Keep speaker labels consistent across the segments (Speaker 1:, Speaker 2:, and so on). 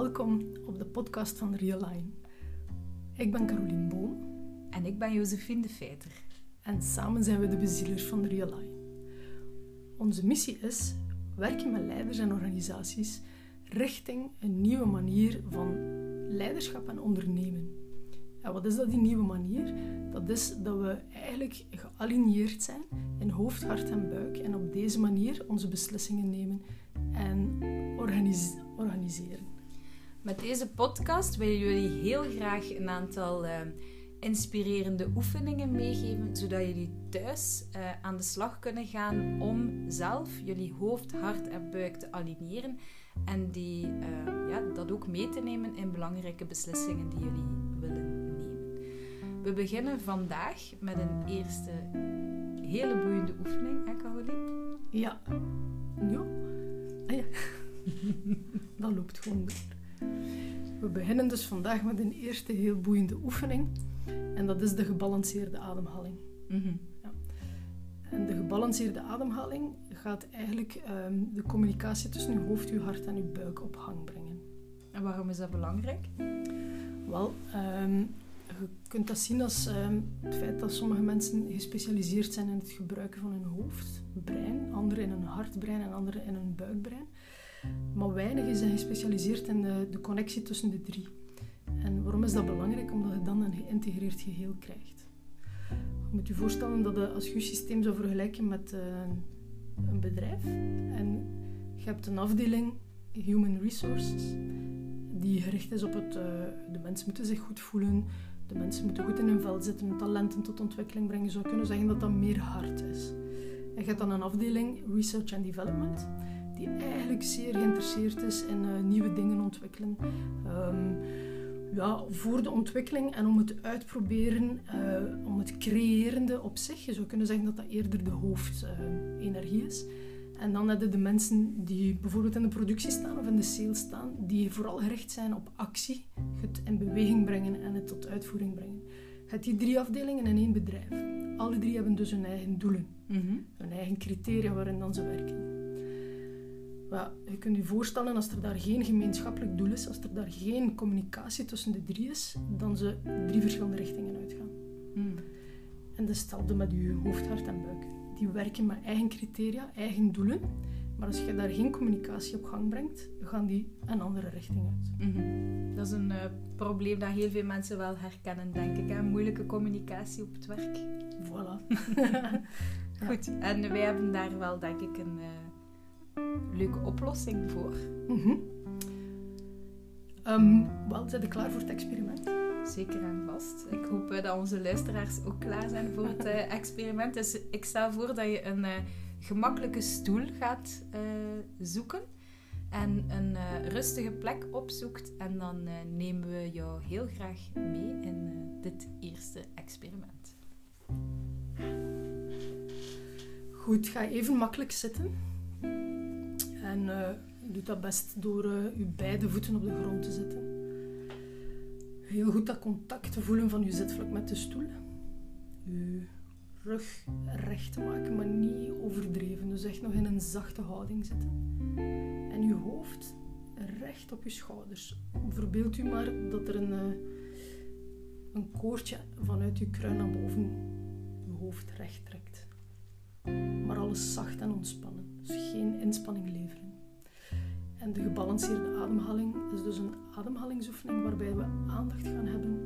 Speaker 1: Welkom op de podcast van Realign. Ik ben Carolien Boom.
Speaker 2: En ik ben Josephine de Feiter.
Speaker 1: En samen zijn we de bezielers van Realign. Onze missie is werken met leiders en organisaties richting een nieuwe manier van leiderschap en ondernemen. En wat is dat, die nieuwe manier? Dat is dat we eigenlijk gealigneerd zijn in hoofd, hart en buik en op deze manier onze beslissingen nemen en organiseren.
Speaker 2: Met deze podcast willen jullie heel graag een aantal uh, inspirerende oefeningen meegeven, zodat jullie thuis uh, aan de slag kunnen gaan om zelf jullie hoofd, hart en buik te aligneren en die, uh, ja, dat ook mee te nemen in belangrijke beslissingen die jullie willen nemen. We beginnen vandaag met een eerste hele boeiende oefening, hè Caroline?
Speaker 1: Ja. Ja. Ah, ja. dat loopt gewoon door. We beginnen dus vandaag met een eerste heel boeiende oefening. En dat is de gebalanceerde ademhaling.
Speaker 2: Mhm.
Speaker 1: ja. En de gebalanceerde ademhaling gaat eigenlijk um, de communicatie tussen je hoofd, je hart en je buik op gang brengen.
Speaker 2: En waarom is dat belangrijk?
Speaker 1: Wel, um, je kunt dat zien als um, het feit dat sommige mensen gespecialiseerd zijn in het gebruiken van hun hoofdbrein, anderen in hun hartbrein en anderen in hun buikbrein. Maar weinigen zijn gespecialiseerd in de, de, connectie tussen de drie. En waarom is dat belangrijk? Omdat je dan een geïntegreerd geheel krijgt. Je moet je voorstellen dat je, als je je systeem zou vergelijken met uh, een bedrijf en je hebt een afdeling Human Resources die gericht is op het, uh, de mensen moeten zich goed voelen, de mensen moeten goed in hun vel zitten, talenten tot ontwikkeling brengen. Je zou kunnen zeggen dat dat meer hard is. En je hebt dan een afdeling Research and Development die eigenlijk zeer geïnteresseerd is in uh, nieuwe dingen ontwikkelen. Um, ja, voor de ontwikkeling en om het uitproberen, uh, om het creërende op zich. Je zou kunnen zeggen dat dat eerder de hoofdenergie is. En dan hebben de mensen die bijvoorbeeld in de productie staan of in de sales staan, die vooral gericht zijn op actie, het in beweging brengen en het tot uitvoering brengen. Het die drie afdelingen in één bedrijf. Alle drie hebben dus hun eigen doelen,
Speaker 2: mm -hmm.
Speaker 1: hun eigen criteria waarin dan ze werken. Maar je kunt je voorstellen, als er daar geen gemeenschappelijk doel is, als er daar geen communicatie tussen de drie is, dan ze drie verschillende richtingen uitgaan.
Speaker 2: Mm.
Speaker 1: En hetzelfde met je hoofd, hart en buik. Die werken met eigen criteria, eigen doelen. Maar als je daar geen communicatie op gang brengt, gaan die een andere richting uit.
Speaker 2: Mm -hmm. Dat is een uh, probleem dat heel veel mensen wel herkennen, denk ik. Hè? Moeilijke communicatie op het werk.
Speaker 1: Voilà.
Speaker 2: Goed, en wij hebben daar wel, denk ik, een... Uh, leuke oplossing voor.
Speaker 1: Mm -hmm. um, wel, zijn we klaar voor het experiment?
Speaker 2: Zeker en vast. Ik hoop uh, dat onze luisteraars ook klaar zijn voor het uh, experiment. Dus ik stel voor dat je een uh, gemakkelijke stoel gaat zoeken en een rustige plek opzoekt. En dan nemen we jou heel graag mee in dit eerste experiment.
Speaker 1: Goed, ga even makkelijk zitten. En uh, doe dat best door uh, je beide voeten op de grond te zetten. Heel goed dat contact te voelen van je zitvlak met de stoel. Je rug recht te maken, maar niet overdreven. Dus echt nog in een zachte houding zitten. En je hoofd recht op je schouders. Verbeeld u maar dat er een, uh, een koordje vanuit je kruin naar boven je hoofd recht trekt. Maar alles zacht en ontspannen. Dus geen inspanning leveren. En de gebalanceerde ademhaling is dus een ademhalingsoefening waarbij we aandacht gaan hebben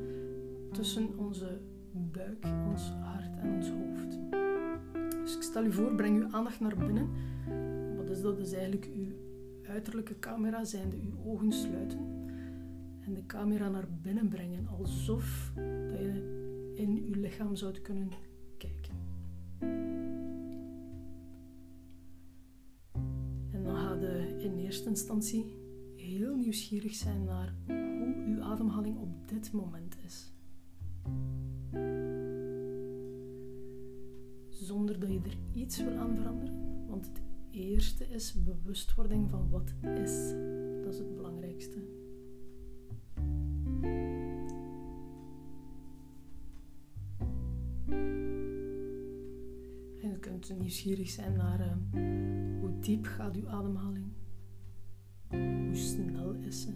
Speaker 1: tussen onze buik, ons hart en ons hoofd. Dus ik stel u voor, breng uw aandacht naar binnen. Wat is dat? Dat is eigenlijk uw uiterlijke camera, zijnde uw ogen sluiten. En de camera naar binnen brengen, alsof dat je in uw lichaam zou kunnen kijken. Eerste instantie heel nieuwsgierig zijn naar hoe uw ademhaling op dit moment is. Zonder dat je er iets wil aan veranderen. Want het eerste is bewustwording van wat is. Dat is het belangrijkste. En je kunt nieuwsgierig zijn naar uh, hoe diep gaat uw ademhaling. Hoe snel is ze?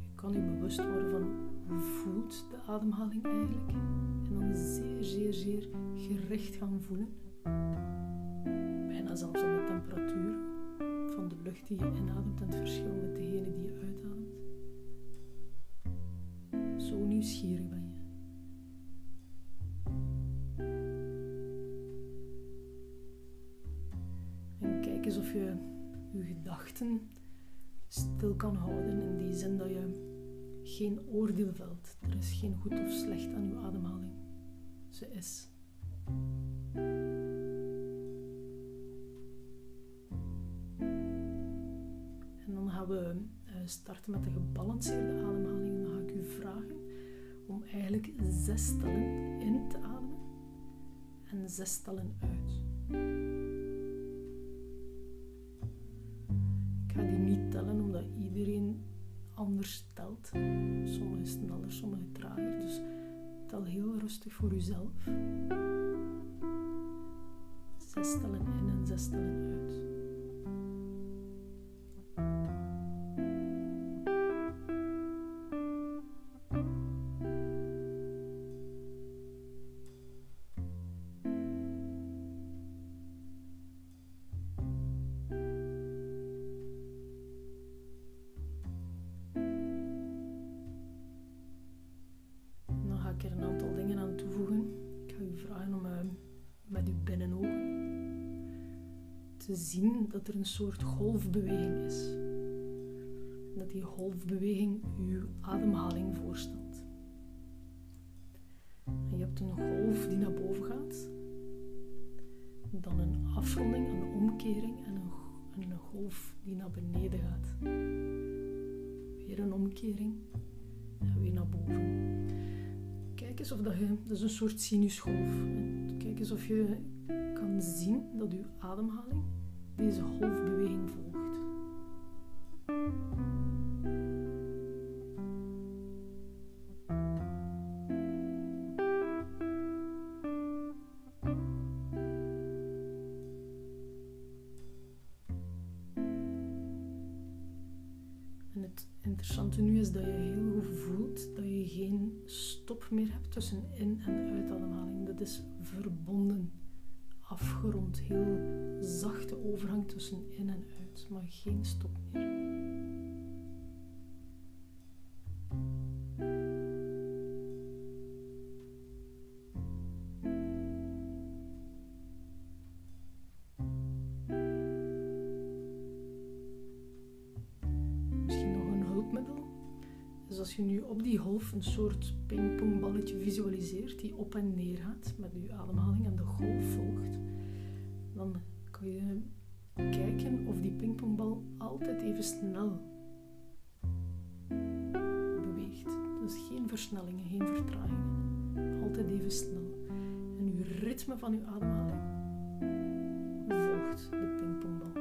Speaker 1: Je kan je bewust worden van hoe voelt de ademhaling eigenlijk. En dan zeer, zeer, zeer gericht gaan voelen. Bijna zelfs aan de temperatuur van de lucht die je inademt en het verschil met degene die je uitademt. Zo nieuwsgierig gedachten stil kan houden in die zin dat je geen oordeel velt. Er is geen goed of slecht aan uw ademhaling. Ze is. En dan gaan we eh, starten met de gebalanceerde ademhaling. Dan ga ik u vragen om eigenlijk zes tellen in te ademen en zes tellen uit. Iedereen anders telt. Sommige sneller, sommige trager. Dus tel heel rustig voor uzelf. Zes tellen in en zes tellen uit. Te zien dat er een soort golfbeweging is. Dat die golfbeweging uw ademhaling voorstelt. Je hebt een golf die naar boven gaat, dan een afronding, een omkering en een, een golf die naar beneden gaat. Weer een omkering en weer naar boven. Kijk eens of dat je, dat is een soort sinusgolf. Kijk eens of je kan zien dat uw ademhaling deze golfbeweging volgt. Het interessante nu is dat je heel goed voelt dat je geen stop meer hebt tussen in- en uitademhaling. Dat is verbonden afgerond, heel zachte overgang tussen in en uit, maar geen stop meer. Dus als je nu op die golf een soort pingpongballetje visualiseert die op en neer gaat met je ademhaling en de golf volgt, dan kan je kijken of die pingpongbal altijd even snel beweegt. Dus geen versnellingen, geen vertragingen. Altijd even snel. En uw ritme van uw ademhaling volgt de pingpongbal.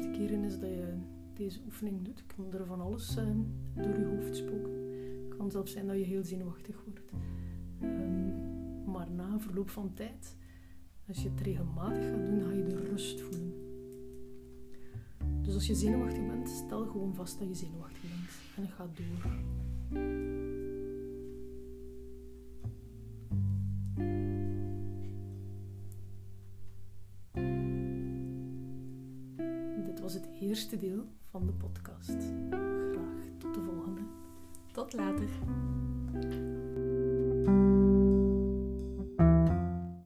Speaker 1: Eerste keren is dat je deze oefening doet, kan er van alles uh, door je hoofd spoken. Het kan zelfs zijn dat je heel zenuwachtig wordt. Um, maar na verloop van tijd, als je het regelmatig gaat doen, ga je de rust voelen. Dus als je zenuwachtig bent, stel gewoon vast dat je zenuwachtig bent en ga door. Was het eerste deel van de podcast. Graag tot de volgende.
Speaker 2: Tot later.